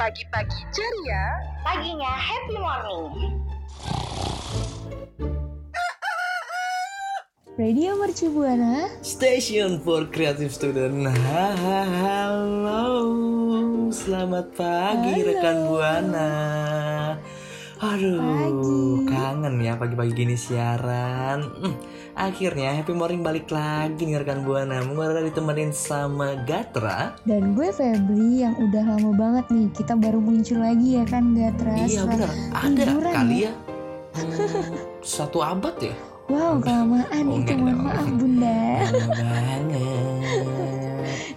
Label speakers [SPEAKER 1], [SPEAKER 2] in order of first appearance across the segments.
[SPEAKER 1] Pagi-pagi ceria,
[SPEAKER 2] Paginya Happy Morning.
[SPEAKER 3] Radio Mercu Buana
[SPEAKER 4] Station for Creative Student. Halo. Selamat pagi
[SPEAKER 3] Halo.
[SPEAKER 4] rekan Buana Aduh
[SPEAKER 3] Pagi.
[SPEAKER 4] kangen ya pagi-pagi gini siaran. Hmm, Akhirnya Happy Morning balik lagi nih rekan Buana. Mengudara ditemenin sama Gatra.
[SPEAKER 3] Dan gue Febri yang udah lama banget nih kita baru muncul lagi ya kan Gatra?
[SPEAKER 4] Iya bener. Ada
[SPEAKER 3] liburan
[SPEAKER 4] kali
[SPEAKER 3] ya.
[SPEAKER 4] ya Hmm, Satu abad ya?
[SPEAKER 3] Wow kelamaan
[SPEAKER 4] Oh,
[SPEAKER 3] itu mohon maaf bunda.
[SPEAKER 4] Lama banget.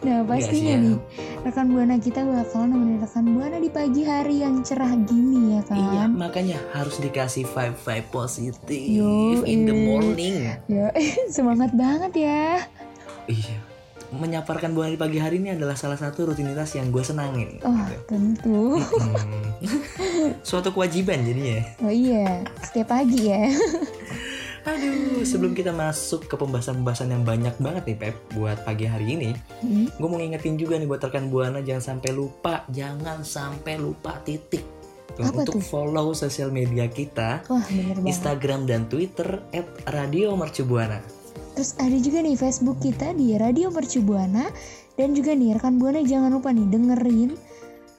[SPEAKER 3] Nah pastinya
[SPEAKER 4] Iya,
[SPEAKER 3] nih rekan Buana kita bakal nemenin rekan Buana di pagi hari yang cerah gini ya kan
[SPEAKER 4] Iya, makanya harus dikasih vibe-vibe positif
[SPEAKER 3] Yo,
[SPEAKER 4] in the morning.
[SPEAKER 3] Ya semangat banget ya
[SPEAKER 4] Iya. Menyaparkan buana di pagi hari ini adalah salah satu rutinitas yang gue senangin.
[SPEAKER 3] Oh
[SPEAKER 4] gitu.
[SPEAKER 3] tentu
[SPEAKER 4] Hmm. Suatu kewajiban jadinya.
[SPEAKER 3] Oh iya setiap pagi ya
[SPEAKER 4] Aduh, sebelum kita masuk ke pembahasan-pembahasan yang banyak banget nih Pep buat pagi hari ini,
[SPEAKER 3] Hmm,
[SPEAKER 4] gue mau ngingetin juga nih buat rekan buana jangan sampai lupa, jangan sampai lupa titik. Tuh,
[SPEAKER 3] Apa
[SPEAKER 4] untuk
[SPEAKER 3] tuh?
[SPEAKER 4] follow sosial media kita,
[SPEAKER 3] Wah
[SPEAKER 4] Instagram dan Twitter @radiomercubuana.
[SPEAKER 3] Terus ada juga nih Facebook kita di Radio Mercu Buana dan juga nih rekan Buana jangan lupa nih dengerin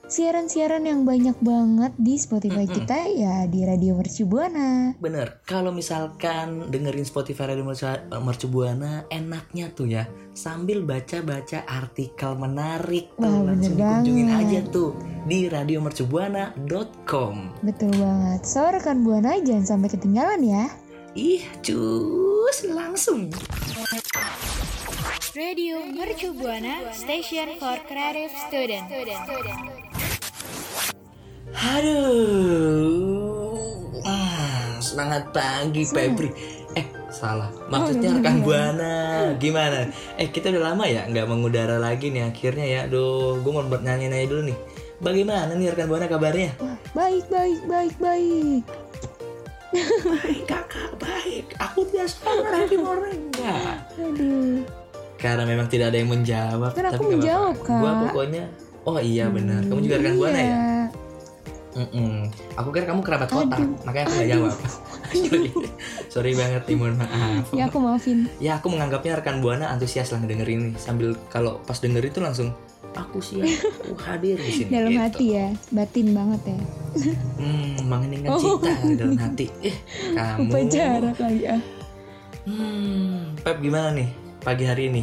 [SPEAKER 3] siaran-siaran yang banyak banget di Spotify
[SPEAKER 4] Mm-mm.
[SPEAKER 3] kita ya di Radio Mercu Buana.
[SPEAKER 4] Bener, kalau misalkan dengerin Spotify Radio Mercu- Mercu Buana, enaknya tuh ya sambil baca-baca artikel menarik tuh
[SPEAKER 3] Wah, bener
[SPEAKER 4] langsung kunjungin
[SPEAKER 3] banget.
[SPEAKER 4] aja tuh di radiomercubuana.com.
[SPEAKER 3] Betul banget. So rekan Buana jangan sampai ketinggalan ya.
[SPEAKER 4] Ih, cus langsung.
[SPEAKER 5] Radio Mercu Buana Station for Creative Student.
[SPEAKER 4] Aduh, ah, semangat pagi Febri. Eh, salah. Maksudnya
[SPEAKER 3] Oh,
[SPEAKER 4] rekan
[SPEAKER 3] iya.
[SPEAKER 4] buana. Gimana? Eh, kita udah lama ya nggak mengudara lagi nih akhirnya ya. Aduh, gue mau buat nanya-nanya dulu nih. Bagaimana nih rekan buana kabarnya?
[SPEAKER 3] Baik baik baik baik.
[SPEAKER 4] Baik kakak, baik. Aku tidak happy morning enggak.
[SPEAKER 3] Aduh.
[SPEAKER 4] Karena memang tidak ada yang menjawab.
[SPEAKER 3] Kan aku
[SPEAKER 4] tapi
[SPEAKER 3] menjawab,
[SPEAKER 4] apa-apa. Gua
[SPEAKER 3] Kak.
[SPEAKER 4] pokoknya. Oh iya benar. Kamu juga rekan buana ya?
[SPEAKER 3] Iya.
[SPEAKER 4] Mm-mm. Aku kira kamu kerabat kota,
[SPEAKER 3] Aduh.
[SPEAKER 4] makanya aku nggak jawab. Sorry. Sorry banget, Timun maaf.
[SPEAKER 3] Ya aku maafin.
[SPEAKER 4] Ya aku menganggapnya rekan buana antusias lah ngedengerin nih sambil kalau pas denger itu langsung aku siap, aku hadir di sini.
[SPEAKER 3] Dalam
[SPEAKER 4] gitu.
[SPEAKER 3] hati ya, batin banget ya.
[SPEAKER 4] Hmm, mengeningkan
[SPEAKER 3] Oh.
[SPEAKER 4] cinta dalam hati. Eh, kamu.
[SPEAKER 3] Upacara kali ya.
[SPEAKER 4] Hmm, Pep gimana nih pagi hari ini?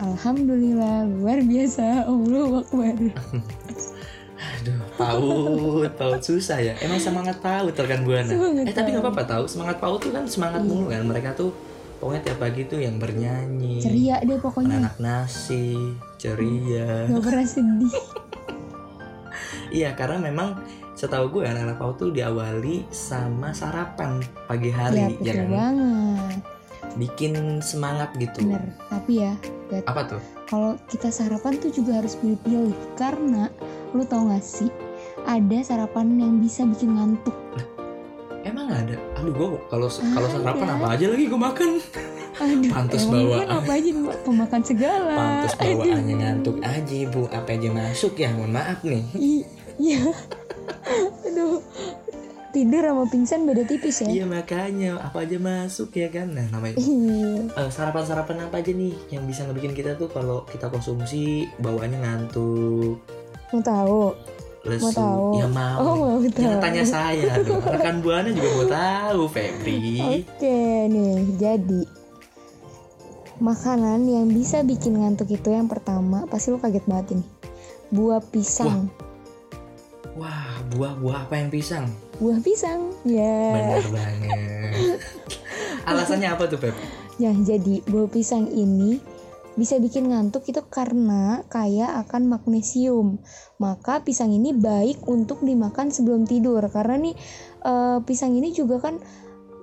[SPEAKER 3] Alhamdulillah luar biasa Allah Akbar
[SPEAKER 4] paut, paut susah ya. Emang semangat paut rekan buana.
[SPEAKER 3] Semangat
[SPEAKER 4] eh tapi nggak
[SPEAKER 3] paut.
[SPEAKER 4] apa-apa tahu. Semangat paut tuh kan semangat mulu kan. Mereka tuh pokoknya tiap pagi tuh yang bernyanyi.
[SPEAKER 3] ceria deh pokoknya
[SPEAKER 4] Anak nasi, ceria.
[SPEAKER 3] gak pernah sedih
[SPEAKER 4] Iya, karena memang setahu gue anak-anak PAUD tuh diawali sama sarapan pagi hari,
[SPEAKER 3] betul
[SPEAKER 4] ya kan?
[SPEAKER 3] banget
[SPEAKER 4] Bikin semangat gitu.
[SPEAKER 3] bener tapi ya Bet,
[SPEAKER 4] Apa tuh?
[SPEAKER 3] kalau kita sarapan tuh juga harus pilih-pilih karena lu tau gak sih ada sarapan yang bisa bikin ngantuk
[SPEAKER 4] Emang ada? Aduh, gue kalau kalau sarapan apa aja lagi gue makan.
[SPEAKER 3] aduh
[SPEAKER 4] Pantes bawaan.
[SPEAKER 3] kan apa aja pemakan segala
[SPEAKER 4] Pantes
[SPEAKER 3] Aduh.
[SPEAKER 4] bawaannya ngantuk aja, Bu. Apa aja masuk ya? Mohon maaf nih.
[SPEAKER 3] Iya aduh tidur sama pingsan beda tipis ya
[SPEAKER 4] Iya makanya apa aja masuk ya kan. Nah namanya eh, sarapan-sarapan apa aja nih yang bisa ngebikin kita tuh kalau kita konsumsi bawaannya ngantuk,
[SPEAKER 3] mau tahu
[SPEAKER 4] lesu.
[SPEAKER 3] Mau tahu?
[SPEAKER 4] Ya mau.
[SPEAKER 3] oh mau tahu
[SPEAKER 4] Jangan tanya saya dong. Rekan buana juga mau tahu, Febri.
[SPEAKER 3] Oke nih, jadi makanan yang bisa bikin ngantuk itu yang pertama pasti lu kaget banget ini. Buah pisang.
[SPEAKER 4] Wah, buah-buah apa yang pisang?
[SPEAKER 3] Buah pisang. Ya.
[SPEAKER 4] Benar banget. Alasannya apa tuh, Feb?
[SPEAKER 3] Ya, jadi buah pisang ini bisa bikin ngantuk itu karena kaya akan magnesium. Maka pisang ini baik untuk dimakan sebelum tidur karena nih eh, pisang ini juga kan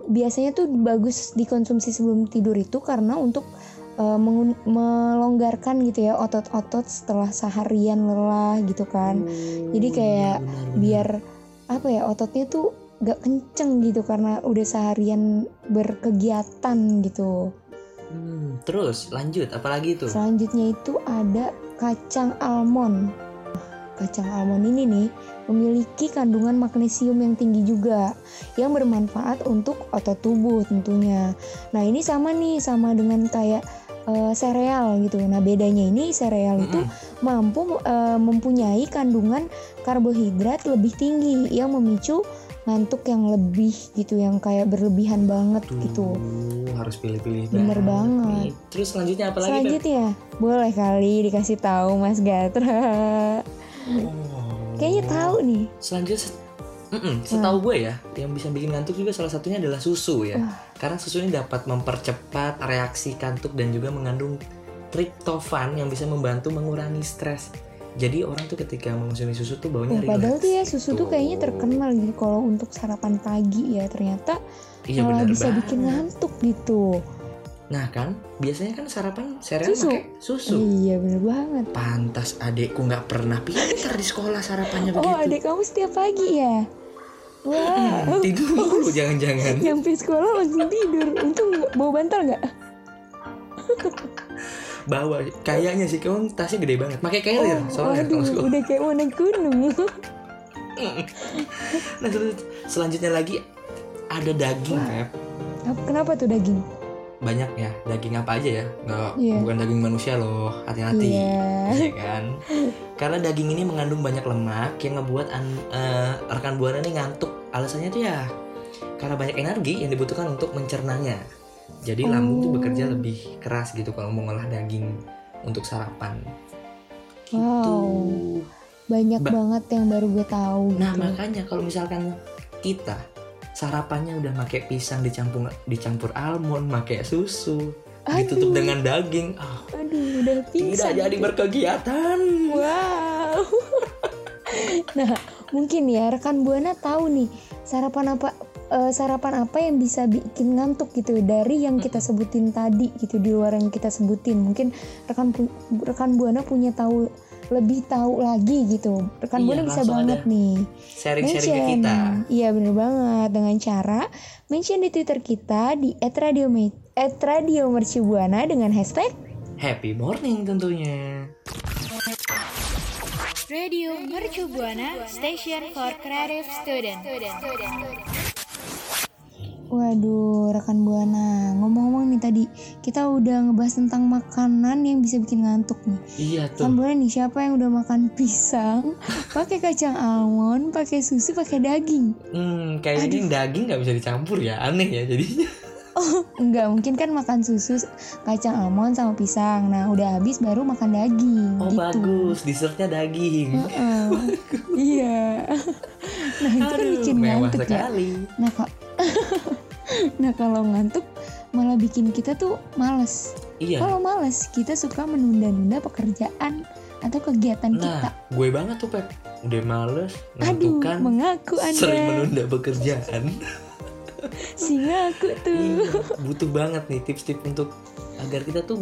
[SPEAKER 3] biasanya tuh bagus dikonsumsi sebelum tidur itu karena untuk mengun- melonggarkan gitu ya otot-otot setelah seharian lelah gitu kan. Jadi kayak
[SPEAKER 4] Benar, benar,
[SPEAKER 3] biar apa ya ototnya tuh gak kenceng gitu karena udah seharian berkegiatan gitu.
[SPEAKER 4] Hmm, terus lanjut, apalagi itu?
[SPEAKER 3] Selanjutnya itu ada kacang almond. Kacang almond ini nih memiliki kandungan magnesium yang tinggi juga yang bermanfaat untuk otot tubuh tentunya. Nah, ini sama nih sama dengan kayak sereal gitu. Nah, bedanya ini sereal itu mampu eh, mempunyai kandungan karbohidrat lebih tinggi yang memicu ngantuk yang lebih gitu yang kayak berlebihan banget gitu.
[SPEAKER 4] harus pilih-pilih
[SPEAKER 3] Bener banget.
[SPEAKER 4] nih. Terus selanjutnya apa lagi?
[SPEAKER 3] Selanjutnya, boleh kali dikasih tahu Mas Gatra.
[SPEAKER 4] Oh.
[SPEAKER 3] Kayaknya tahu nih.
[SPEAKER 4] Selanjutnya set- Mm-mm, setahu gue ya, yang bisa bikin ngantuk juga salah satunya adalah susu ya.
[SPEAKER 3] Wah.
[SPEAKER 4] Karena susu ini dapat mempercepat reaksi kantuk dan juga mengandung triptofan yang bisa membantu mengurangi stres. Jadi orang tuh ketika mengonsumsi susu tuh baunya
[SPEAKER 3] Wah, padahal tuh ya susu tuh
[SPEAKER 4] gitu.
[SPEAKER 3] kayaknya terkenal gitu kalau untuk sarapan pagi ya ternyata
[SPEAKER 4] Iya
[SPEAKER 3] malah
[SPEAKER 4] benar
[SPEAKER 3] bisa
[SPEAKER 4] banget.
[SPEAKER 3] bikin ngantuk gitu.
[SPEAKER 4] Nah kan, biasanya kan sarapan sereal
[SPEAKER 3] Susu.
[SPEAKER 4] pakai susu.
[SPEAKER 3] Iya bener banget.
[SPEAKER 4] Pantas adekku nggak pernah pintar di sekolah sarapannya
[SPEAKER 3] Oh
[SPEAKER 4] begitu.
[SPEAKER 3] adik kamu setiap pagi ya? Wah.
[SPEAKER 4] Hmm, tidur mulu jangan-jangan.
[SPEAKER 3] Nyampe sekolah langsung tidur. Untung bawa bantal nggak?
[SPEAKER 4] Bawa kayaknya sih kamu tasnya gede banget. Pakai carrier soalnya
[SPEAKER 3] waduh,
[SPEAKER 4] kalau sekolah.
[SPEAKER 3] udah kayak mau naik gunung.
[SPEAKER 4] Nah terus selanjutnya lagi ada daging.
[SPEAKER 3] Ap- Kenapa tuh daging?
[SPEAKER 4] Banyak ya daging apa aja ya nggak
[SPEAKER 3] Iya.
[SPEAKER 4] bukan daging manusia loh hati-hati
[SPEAKER 3] Iya.
[SPEAKER 4] Iya kan karena daging ini mengandung banyak lemak yang ngebuat an- eh, rekan buana nih ngantuk alasannya tuh ya karena banyak energi yang dibutuhkan untuk mencernanya jadi lambung tuh
[SPEAKER 3] Oh.
[SPEAKER 4] bekerja lebih keras gitu kalau mau ngolah daging untuk sarapan gitu
[SPEAKER 3] Wow. Banyak
[SPEAKER 4] Ba-
[SPEAKER 3] banget yang baru gue tahu
[SPEAKER 4] Nah
[SPEAKER 3] gitu.
[SPEAKER 4] makanya kalau misalkan kita sarapannya udah pakai pisang dicampur dicampur almond, pakai susu, ditutup
[SPEAKER 3] Aduh.
[SPEAKER 4] dengan daging, ah
[SPEAKER 3] Aduh, udah
[SPEAKER 4] tidak
[SPEAKER 3] pingsan.
[SPEAKER 4] jadi berkegiatan.
[SPEAKER 3] Wow. nah, mungkin ya rekan Buana tahu nih sarapan apa eh, sarapan apa yang bisa bikin ngantuk gitu dari yang kita sebutin tadi gitu di luar yang kita sebutin. Mungkin rekan rekan Buana punya tahu lebih tahu lagi gitu. Rekan
[SPEAKER 4] Iya,
[SPEAKER 3] Buana bisa banget
[SPEAKER 4] ada
[SPEAKER 3] nih.
[SPEAKER 4] Sharing-sharing ke kita.
[SPEAKER 3] Iya bener banget dengan cara mention di Twitter kita di @radio @radiomercubuana dengan hashtag
[SPEAKER 4] Happy morning tentunya.
[SPEAKER 5] Radio Mercu Buana Station for Creative Student.
[SPEAKER 3] Waduh, rekan Buana, ngomong-ngomong nih tadi kita udah ngebahas tentang makanan yang bisa bikin ngantuk nih.
[SPEAKER 4] Iya
[SPEAKER 3] Rekan
[SPEAKER 4] tuh.
[SPEAKER 3] Buana nih siapa yang udah makan pisang, pakai kacang almond, pakai susu, pakai daging?
[SPEAKER 4] Hmm, kayaknya daging nggak bisa dicampur ya, aneh ya jadinya.
[SPEAKER 3] Enggak, mungkin kan makan susu, kacang almond sama pisang. Nah, udah habis baru makan daging
[SPEAKER 4] Oh
[SPEAKER 3] gitu.
[SPEAKER 4] bagus, dessertnya daging.
[SPEAKER 3] Heeh. iya. nah, itu kan
[SPEAKER 4] Aduh,
[SPEAKER 3] bikin
[SPEAKER 4] mewah
[SPEAKER 3] ngantuk ya.
[SPEAKER 4] sekali.
[SPEAKER 3] Nah, kak. nah, kalau ngantuk malah bikin kita tuh males.
[SPEAKER 4] Iya.
[SPEAKER 3] Kalau males, kita suka menunda-nunda pekerjaan atau kegiatan kita.
[SPEAKER 4] Nah, gue banget tuh Pep. Udah males,
[SPEAKER 3] Aduh, mengaku
[SPEAKER 4] sering
[SPEAKER 3] Anda
[SPEAKER 4] menunda pekerjaan.
[SPEAKER 3] si ngaku tuh.
[SPEAKER 4] Iya, butuh banget nih tips-tips untuk agar kita tuh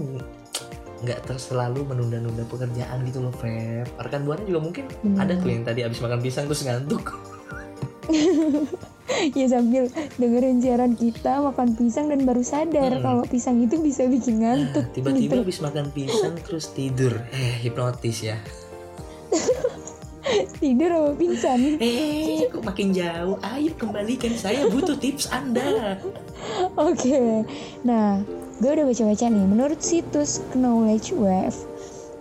[SPEAKER 4] nggak terus selalu menunda-nunda pekerjaan gitu loh Feb. Rekan buana juga mungkin
[SPEAKER 3] Bener.
[SPEAKER 4] ada yang tadi abis makan pisang terus ngantuk.
[SPEAKER 3] ya sambil dengerin siaran kita makan pisang dan baru sadar
[SPEAKER 4] Mm-mm.
[SPEAKER 3] kalau pisang itu bisa bikin
[SPEAKER 4] Nah,
[SPEAKER 3] ngantuk.
[SPEAKER 4] tiba-tiba
[SPEAKER 3] gitu.
[SPEAKER 4] abis makan pisang terus tidur. Eh, hipnotis ya.
[SPEAKER 3] Tidur apa pingsan?
[SPEAKER 4] Eh, kok makin jauh? Ayo kembalikan saya butuh tips Anda.
[SPEAKER 3] Oke, nah gue udah baca-baca nih. Menurut situs Knowledge Wave,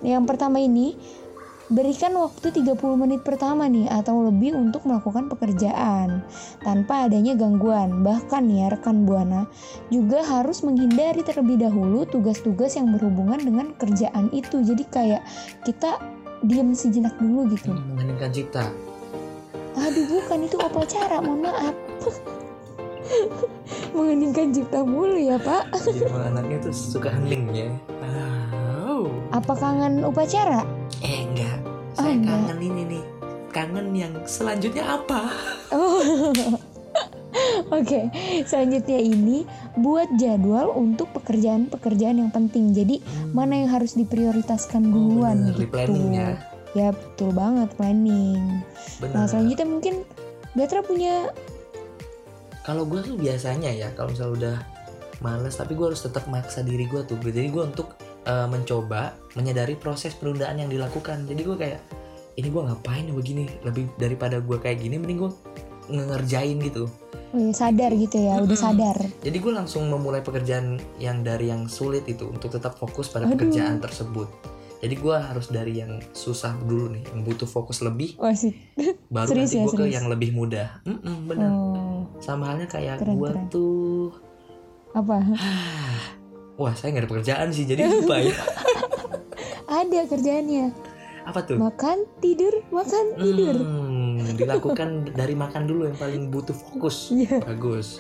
[SPEAKER 3] yang pertama ini berikan waktu 30 menit pertama nih atau lebih untuk melakukan pekerjaan tanpa adanya gangguan. Bahkan ya rekan Buana juga harus menghindari terlebih dahulu tugas-tugas yang berhubungan dengan kerjaan itu. Jadi kayak kita diem sejenak dulu gitu.
[SPEAKER 4] Mengheningkan cipta.
[SPEAKER 3] Aduh bukan itu upacara, mohon maaf. Mengeningkan cipta mulu ya pak.
[SPEAKER 4] Jadi anaknya tuh suka hening ya. Oh.
[SPEAKER 3] Apa kangen upacara?
[SPEAKER 4] Eh enggak.
[SPEAKER 3] Oh,
[SPEAKER 4] Saya
[SPEAKER 3] enggak.
[SPEAKER 4] kangen ini nih. Kangen yang selanjutnya apa?
[SPEAKER 3] Oh. Oke, selanjutnya ini buat jadwal untuk pekerjaan-pekerjaan yang penting. Jadi mana yang harus diprioritaskan
[SPEAKER 4] Hmm. Oh,
[SPEAKER 3] duluan
[SPEAKER 4] bener, di
[SPEAKER 3] gitu.
[SPEAKER 4] planning ya.
[SPEAKER 3] Betul banget planning.
[SPEAKER 4] Benar.
[SPEAKER 3] Nah selanjutnya mungkin Gatra punya
[SPEAKER 4] kalau gue tuh biasanya ya kalau misalnya udah males tapi gue harus tetap maksa diri gue tuh jadi gue untuk eh, mencoba menyadari proses penundaan yang dilakukan. Jadi gue kayak ini gue ngapain ya begini? Lebih daripada gue kayak gini mending gue ngerjain gitu.
[SPEAKER 3] Oh sadar gitu ya, udah sadar.
[SPEAKER 4] jadi gue langsung memulai pekerjaan yang dari yang sulit itu untuk tetap fokus pada
[SPEAKER 3] Aduh.
[SPEAKER 4] pekerjaan tersebut. Jadi gue harus dari yang susah dulu nih yang butuh fokus lebih
[SPEAKER 3] Wah sih.
[SPEAKER 4] baru
[SPEAKER 3] Serius
[SPEAKER 4] nanti
[SPEAKER 3] ya,
[SPEAKER 4] gue ke yang lebih mudah. Mm-mm, bener.
[SPEAKER 3] Oh,
[SPEAKER 4] sama halnya kayak gue tuh
[SPEAKER 3] apa?
[SPEAKER 4] Wah, saya nggak ada pekerjaan sih, jadi lupa ya.
[SPEAKER 3] Ada kerjaannya.
[SPEAKER 4] Apa tuh?
[SPEAKER 3] Makan, tidur, makan, tidur.
[SPEAKER 4] Hmm, dilakukan dari makan dulu yang paling butuh fokus.
[SPEAKER 3] Iya.
[SPEAKER 4] Bagus.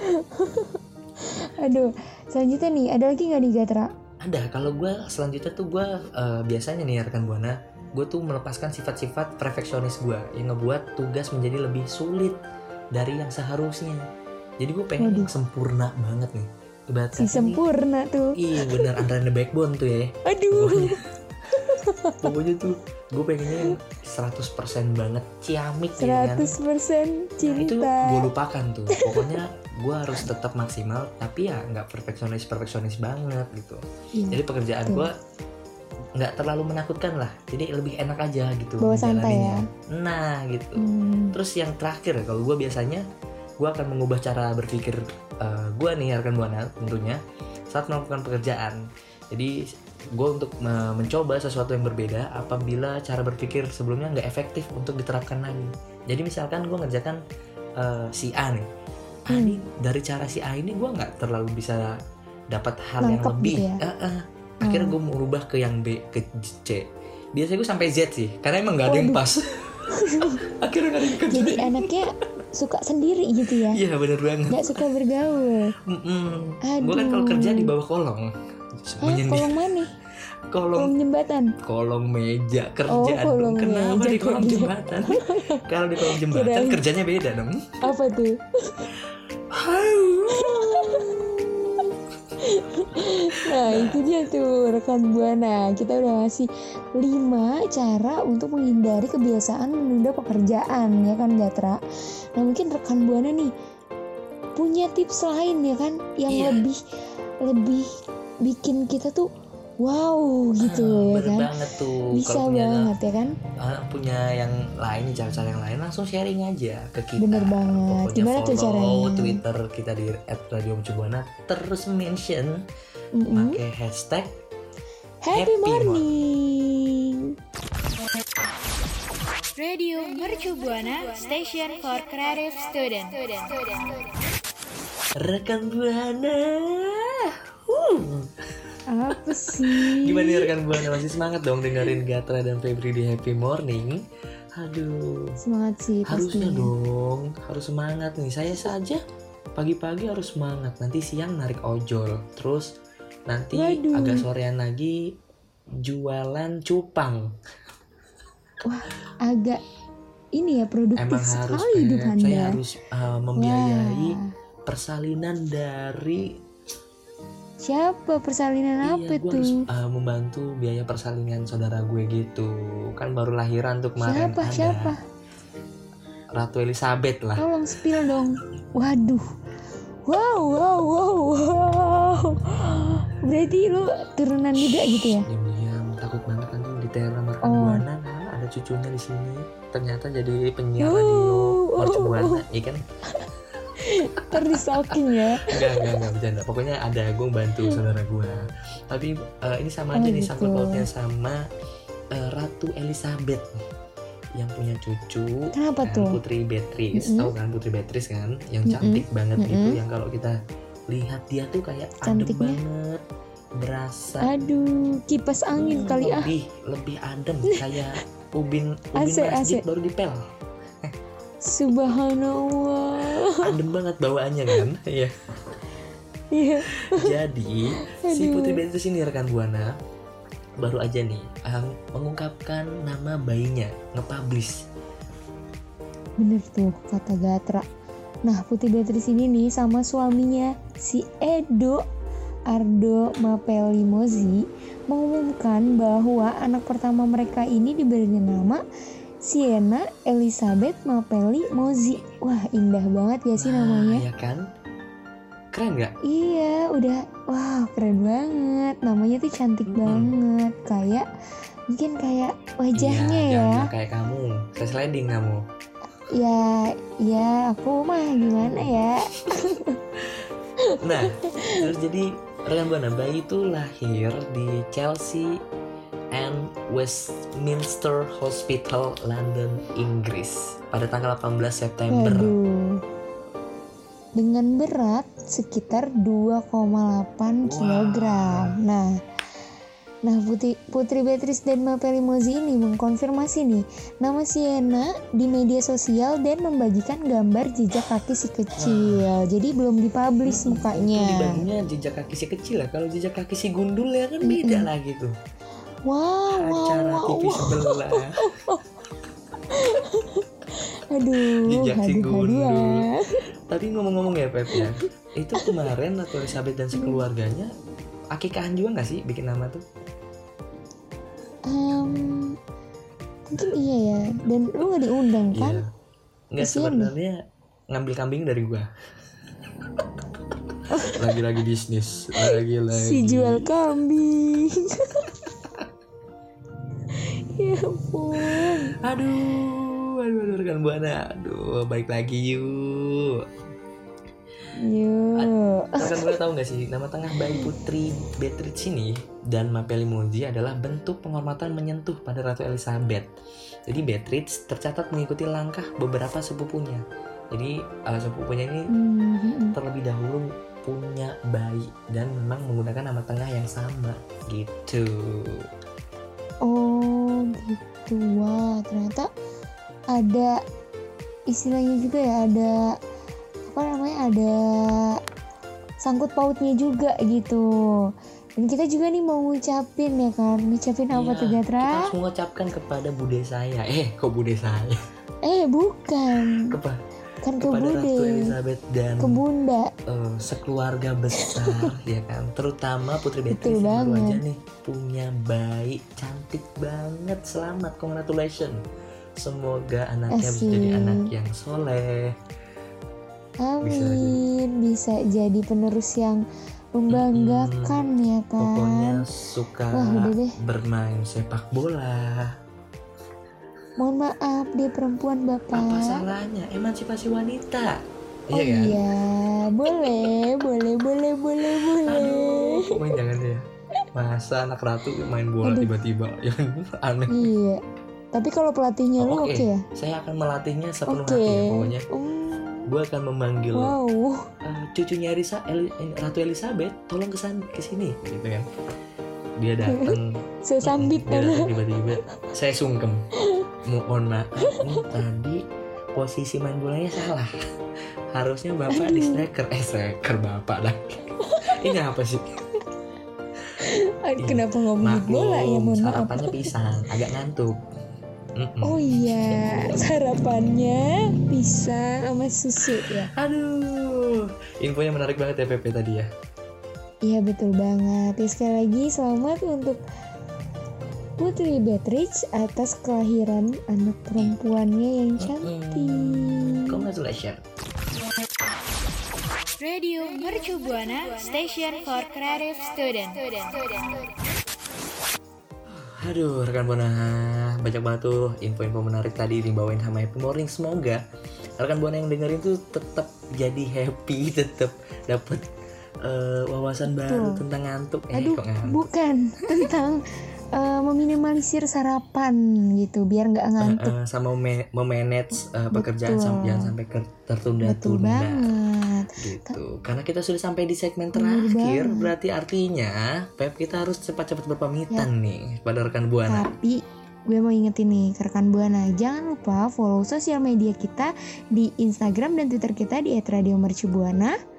[SPEAKER 3] Aduh, selanjutnya nih, ada lagi nggak nih Gatra?
[SPEAKER 4] Ada, kalau gue selanjutnya tuh gue eh, biasanya nih rekan buana, gue tuh melepaskan sifat-sifat perfeksionis gue yang ngebuat tugas menjadi lebih sulit dari yang seharusnya. Jadi gue pengen
[SPEAKER 3] Waduh.
[SPEAKER 4] yang sempurna banget nih. Ibarat
[SPEAKER 3] Si
[SPEAKER 4] nih,
[SPEAKER 3] sempurna tuh.
[SPEAKER 4] Iya bener and the Backbone tuh ya.
[SPEAKER 3] Aduh.
[SPEAKER 4] Pokoknya, pokoknya tuh gue pengennya yang 100% banget ciamik ya kan.
[SPEAKER 3] 100%
[SPEAKER 4] Nah, itu
[SPEAKER 3] cinta.
[SPEAKER 4] gue lupakan tuh. Pokoknya gue harus tetap maksimal, tapi ya nggak perfeksionis perfeksionis banget gitu.
[SPEAKER 3] Iya.
[SPEAKER 4] Jadi pekerjaan
[SPEAKER 3] betul.
[SPEAKER 4] gue nggak terlalu menakutkan lah. Jadi lebih enak aja gitu.
[SPEAKER 3] Bawa santai
[SPEAKER 4] menjalaninya. Nah gitu.
[SPEAKER 3] Hmm,
[SPEAKER 4] Terus yang terakhir kalau gue biasanya gue akan mengubah cara berpikir gue nih rekan buana tentunya saat melakukan pekerjaan. Jadi gue untuk me- mencoba sesuatu yang berbeda apabila cara berpikir sebelumnya nggak efektif untuk diterapkan lagi. Jadi misalkan gue ngerjakan eh, si A nih, ah,
[SPEAKER 3] Hmm.
[SPEAKER 4] ini dari cara si A ini gue nggak terlalu bisa dapat hal yang
[SPEAKER 3] Nangkep
[SPEAKER 4] lebih.
[SPEAKER 3] gitu ya?
[SPEAKER 4] Eh, eh. Akhirnya gue merubah ke yang B ke C. Biasanya gue sampai Z sih, karena emang nggak ada yang pas. Akhirnya nggak ada.
[SPEAKER 3] Jadi anaknya suka sendiri gitu ya.
[SPEAKER 4] Iya bener banget.
[SPEAKER 3] Nggak suka bergaul.
[SPEAKER 4] Gue kan kalau kerja di bawah kolong. Menyendiri.
[SPEAKER 3] kolong mana?
[SPEAKER 4] kolong
[SPEAKER 3] Kolong jembatan.
[SPEAKER 4] kolong meja kerja
[SPEAKER 3] Oh,
[SPEAKER 4] dong.
[SPEAKER 3] kolong
[SPEAKER 4] Kenapa
[SPEAKER 3] meja
[SPEAKER 4] di kolong
[SPEAKER 3] kerja.
[SPEAKER 4] jembatan? kalau di kolong jembatan
[SPEAKER 3] Kirain.
[SPEAKER 4] kerjanya beda dong.
[SPEAKER 3] Apa tuh? Nah itu dia tuh rekan buana. Kita udah ngasih 5 cara untuk menghindari kebiasaan menunda pekerjaan ya kan Gatra Nah mungkin rekan buana nih punya tips lain ya kan Yang
[SPEAKER 4] Iya.
[SPEAKER 3] lebih lebih bikin kita tuh wow gitu ya
[SPEAKER 4] Bener
[SPEAKER 3] kan
[SPEAKER 4] banget tuh.
[SPEAKER 3] Bisa
[SPEAKER 4] punya
[SPEAKER 3] banget ya kan
[SPEAKER 4] ah, punya yang lain cara-cara yang lain langsung sharing aja ke kita.
[SPEAKER 3] Bener banget.
[SPEAKER 4] Pokoknya
[SPEAKER 3] Gimana tuh
[SPEAKER 4] follow
[SPEAKER 3] caranya?
[SPEAKER 4] Twitter kita di @radiomercubuana terus mention
[SPEAKER 3] Mm-mm.
[SPEAKER 4] pakai hashtag
[SPEAKER 3] Happy
[SPEAKER 4] Happy
[SPEAKER 3] morning
[SPEAKER 5] Radio Mercu Buana Station for Creative Student.
[SPEAKER 4] rekan buana. Uh.
[SPEAKER 3] Apa sih?
[SPEAKER 4] Gimana nih rekan buana masih semangat dong dengerin Gatra dan Febri di Happy Morning? Aduh,
[SPEAKER 3] Semangat sih
[SPEAKER 4] harusnya
[SPEAKER 3] pastinya.
[SPEAKER 4] dong, harus semangat nih. Saya saja pagi-pagi harus semangat. Nanti siang narik ojol, terus nanti
[SPEAKER 3] Waduh.
[SPEAKER 4] agak sorean lagi jualan cupang.
[SPEAKER 3] Agak ini ya produktif
[SPEAKER 4] Emang harus
[SPEAKER 3] sekali hidup
[SPEAKER 4] Beb.
[SPEAKER 3] Anda.
[SPEAKER 4] saya harus uh, membiayai
[SPEAKER 3] Wah.
[SPEAKER 4] persalinan dari
[SPEAKER 3] Siapa persalinan apa
[SPEAKER 4] iya, gue harus
[SPEAKER 3] tuh?
[SPEAKER 4] uh, membantu biaya persalinan saudara gue gitu. Kan baru lahiran tuh kemarin
[SPEAKER 3] Siapa?
[SPEAKER 4] ada.
[SPEAKER 3] Siapa?
[SPEAKER 4] Ratu Elizabeth lah.
[SPEAKER 3] Tolong spill dong. Waduh. Wow, wow, wow, wow. Berarti lu turunan juga gitu ya?
[SPEAKER 4] Diam-diam takut banget kan tuh diteror sama rekan
[SPEAKER 3] Oh.
[SPEAKER 4] buana ada cucunya di sini. ternyata jadi penyiar radio
[SPEAKER 3] Oh.
[SPEAKER 4] Mercubuana, iya kan?
[SPEAKER 3] Ntar di stalking ya.
[SPEAKER 4] Enggak, enggak, enggak bercanda. Pokoknya ada gue bantu saudara gue. Tapi eh, ini sama aja
[SPEAKER 3] Oh,
[SPEAKER 4] nih
[SPEAKER 3] gitu.
[SPEAKER 4] sangkut pautnya sama eh, Ratu Elizabeth nih, yang punya cucu
[SPEAKER 3] Kenapa
[SPEAKER 4] kan,
[SPEAKER 3] tuh?
[SPEAKER 4] Putri Beatrice.
[SPEAKER 3] Mm-mm.
[SPEAKER 4] Tahu kan Putri Beatrice kan? Yang cantik banget
[SPEAKER 3] Mm-mm.
[SPEAKER 4] gitu yang kalau kita lihat dia tuh kayak adem banget. Berasa
[SPEAKER 3] Aduh, kipas angin
[SPEAKER 4] hmm,
[SPEAKER 3] kali ah.
[SPEAKER 4] lebih lebih adem kayak ubin ubin
[SPEAKER 3] AC,
[SPEAKER 4] masjid
[SPEAKER 3] AC.
[SPEAKER 4] baru dipel.
[SPEAKER 3] Subhanallah.
[SPEAKER 4] Adem banget bawaannya kan? Iya.
[SPEAKER 3] Iya.
[SPEAKER 4] Jadi si. Putri Beatrice ini rekan buana baru aja nih um, mengungkapkan nama bayinya, nge-publish.
[SPEAKER 3] Bener tuh kata Gatra. Nah Putri Beatrice ini nih sama suaminya si Edo Ardo Mapelli Mozi mengumumkan bahwa anak pertama mereka ini diberi nama Sienna Elizabeth Mapelli Mozi. Wah indah banget ya sih
[SPEAKER 4] Nah,
[SPEAKER 3] namanya.
[SPEAKER 4] ya kan? Keren nggak?
[SPEAKER 3] Iya, udah wah keren banget. Namanya tuh cantik
[SPEAKER 4] Mm-mm.
[SPEAKER 3] banget. Kayak mungkin kayak wajahnya
[SPEAKER 4] iya,
[SPEAKER 3] ya.
[SPEAKER 4] jangan kayak kamu, saya sliding kamu.
[SPEAKER 3] Ya, ya aku mah gimana ya?
[SPEAKER 4] Nah, terus jadi rekan buana bayi itu lahir di Chelsea Westminster Hospital, London, Inggris pada tanggal 18 September.
[SPEAKER 3] Waduh. Dengan berat sekitar 2,8 kg. Nah, nah Putri, Putri Beatrice dan Mapelli Mozi ini mengkonfirmasi nih nama Sienna di media sosial dan membagikan gambar jejak kaki si kecil. Jadi belum dipublish mukanya.
[SPEAKER 4] Dibandingnya jejak kaki si kecil ya. Kalau jejak kaki si gundul ya kan beda
[SPEAKER 3] Mm-mm.
[SPEAKER 4] lagi tuh.
[SPEAKER 3] Wow, wow,
[SPEAKER 4] Acara
[SPEAKER 3] wow,
[SPEAKER 4] TV
[SPEAKER 3] wow.
[SPEAKER 4] sebelah.
[SPEAKER 3] Aduh,
[SPEAKER 4] Jejak si gundul.
[SPEAKER 3] ah.
[SPEAKER 4] Tapi ngomong-ngomong ya Pep ya, itu kemarin Ratu Elizabeth dan sekeluarganya akikahan juga nggak sih bikin nama tuh?
[SPEAKER 3] Em, mungkin iya ya. Dan lu gak diundang kan?
[SPEAKER 4] Iya. Nggak sebenarnya ngambil kambing dari gua. Lagi-lagi bisnis, lagi-lagi.
[SPEAKER 3] Si jual kambing. ya ampun.
[SPEAKER 4] Aduh, aduh, aduh rekan buana, aduh, balik lagi yuk.
[SPEAKER 3] Yuk.
[SPEAKER 4] Rekan buana tahu nggak sih nama tengah bayi putri Beatrice ini dan Mapelli Mozi adalah bentuk penghormatan menyentuh pada Ratu Elizabeth. Jadi Beatrice tercatat mengikuti langkah beberapa sepupunya. Jadi uh, sepupunya ini
[SPEAKER 3] Hmm,
[SPEAKER 4] terlebih dahulu punya bayi dan memang menggunakan nama tengah yang sama gitu.
[SPEAKER 3] Oh gitu. Wah ternyata ada istilahnya juga ya ada apa namanya ada sangkut pautnya juga gitu. Dan kita juga nih mau ngucapin ya kan, ngucapin apa
[SPEAKER 4] Iya,
[SPEAKER 3] tuh
[SPEAKER 4] Kita
[SPEAKER 3] Gatra?
[SPEAKER 4] harus mengucapkan kepada bude saya. Eh, kok bude saya?
[SPEAKER 3] Eh bukan,
[SPEAKER 4] Kepa
[SPEAKER 3] kan ke
[SPEAKER 4] kepada Ratu
[SPEAKER 3] bude,
[SPEAKER 4] Elizabeth dan
[SPEAKER 3] ke bunda.
[SPEAKER 4] eh, sekeluarga besar ya kan? Terutama Putri Beatrice yang baru aja nih punya bayi cantik banget. Selamat congratulations. Semoga anaknya bisa jadi
[SPEAKER 3] Asik.
[SPEAKER 4] anak yang soleh.
[SPEAKER 3] Amin, bisa jadi penerus yang membanggakan ya
[SPEAKER 4] pokoknya
[SPEAKER 3] kan.
[SPEAKER 4] suka
[SPEAKER 3] Wah, udah deh.
[SPEAKER 4] bermain sepak bola
[SPEAKER 3] Mohon maaf dia perempuan
[SPEAKER 4] apa
[SPEAKER 3] bapak.
[SPEAKER 4] salahnya? Emansipasi wanita.
[SPEAKER 3] Oh
[SPEAKER 4] iya kan?
[SPEAKER 3] iya, boleh, boleh, boleh, boleh, boleh.
[SPEAKER 4] aduh pokoknya jangan ya? Masa anak ratu main bola tiba-tiba? Ya aneh.
[SPEAKER 3] Iya. Tapi kalau pelatihnya lu
[SPEAKER 4] Oh,
[SPEAKER 3] oke.
[SPEAKER 4] oke.
[SPEAKER 3] ya?
[SPEAKER 4] saya akan melatihnya sepenuh
[SPEAKER 3] Oke.
[SPEAKER 4] hati ya pokoknya.
[SPEAKER 3] Hmm,
[SPEAKER 4] gue akan memanggil
[SPEAKER 3] wow.
[SPEAKER 4] "Eh, cucunya Elisa Eli- eh, Ratu Elizabeth tolong kesan ke sini gitu kan. Dia datang
[SPEAKER 3] Saya sambit
[SPEAKER 4] dia datang tiba-tiba. Saya sungkem mohon maaf nih tadi posisi main bolanya salah harusnya bapak di striker eh striker bapak lah ini apa sih
[SPEAKER 3] Kenapa ngomongin bola ya? Mohon maaf.
[SPEAKER 4] sarapannya pisang agak ngantuk Mm-mm.
[SPEAKER 3] Oh iya, sarapannya bisa sama susu ya.
[SPEAKER 4] aduh infonya menarik banget ya Pepe tadi ya
[SPEAKER 3] Iya betul banget. Ya, sekali lagi selamat untuk Putri Beatrice atas kelahiran anak perempuannya yang cantik.
[SPEAKER 4] congratulations
[SPEAKER 5] Radio Mercu Buana Station for Creative Student.
[SPEAKER 4] Aduh, rekan Buana, banyak banget tuh info-info menarik tadi dibawain sama Happy Morning. Semoga rekan Buana yang dengerin tuh tetap jadi happy, tetap dapat eh, wawasan baru
[SPEAKER 3] Betul.
[SPEAKER 4] tentang ngantuk. Eh,
[SPEAKER 3] Aduh,
[SPEAKER 4] kok ngantuk?
[SPEAKER 3] bukan tentang eh, meminimalisir sarapan gitu biar nggak ngantuk.
[SPEAKER 4] Eh, eh, sama mema- memanage eh, pekerjaan
[SPEAKER 3] Betul.
[SPEAKER 4] sam- jangan sampai tertunda-tunda. gitu karena kita sudah sampai di segmen terakhir berarti artinya Pep kita harus cepat-cepat berpamitan nih pada rekan buana
[SPEAKER 3] Tapi gue mau ingetin nih ke rekan Buana, jangan lupa follow sosial media kita di Instagram dan Twitter kita di @radiomercubuana.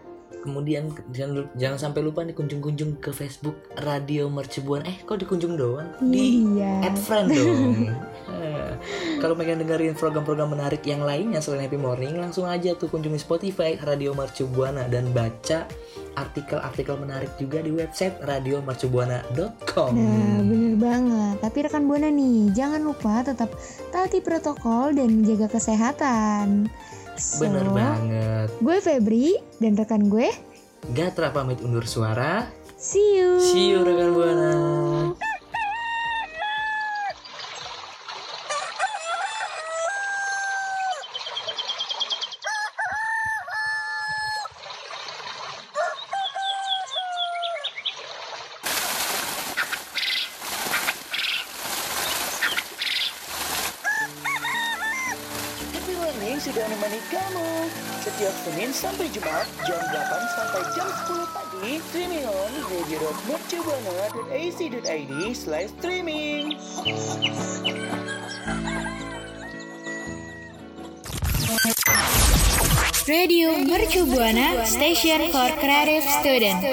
[SPEAKER 4] Kemudian jangan jangan sampai lupa nih kunjung-kunjung ke Facebook Radio Mercubuan eh kok dikunjung doang di
[SPEAKER 3] Iya.
[SPEAKER 4] add friend dong Eh, kalau pengen dengerin program-program menarik yang lainnya selain Happy Morning langsung aja tuh kunjungi Spotify Radio Mercubuana dan baca artikel-artikel menarik juga di website radiomercubuana.com
[SPEAKER 3] Nah, bener banget. Tapi rekan Buana nih, jangan lupa tetap taati protokol dan menjaga kesehatan. So,
[SPEAKER 4] bener banget
[SPEAKER 3] gue Febri dan rekan gue,
[SPEAKER 4] Gatra pamit undur suara.
[SPEAKER 3] see you.
[SPEAKER 4] See you rekan buana.
[SPEAKER 6] Happy Morning sudah menemani kamu Setiap Senin sampai Jumat Jam 8 sampai jam 10 pagi. Streaming on radio.mercubuana.ac.id Slash streaming.
[SPEAKER 5] Radio Mercu Buana Station for Creative Student.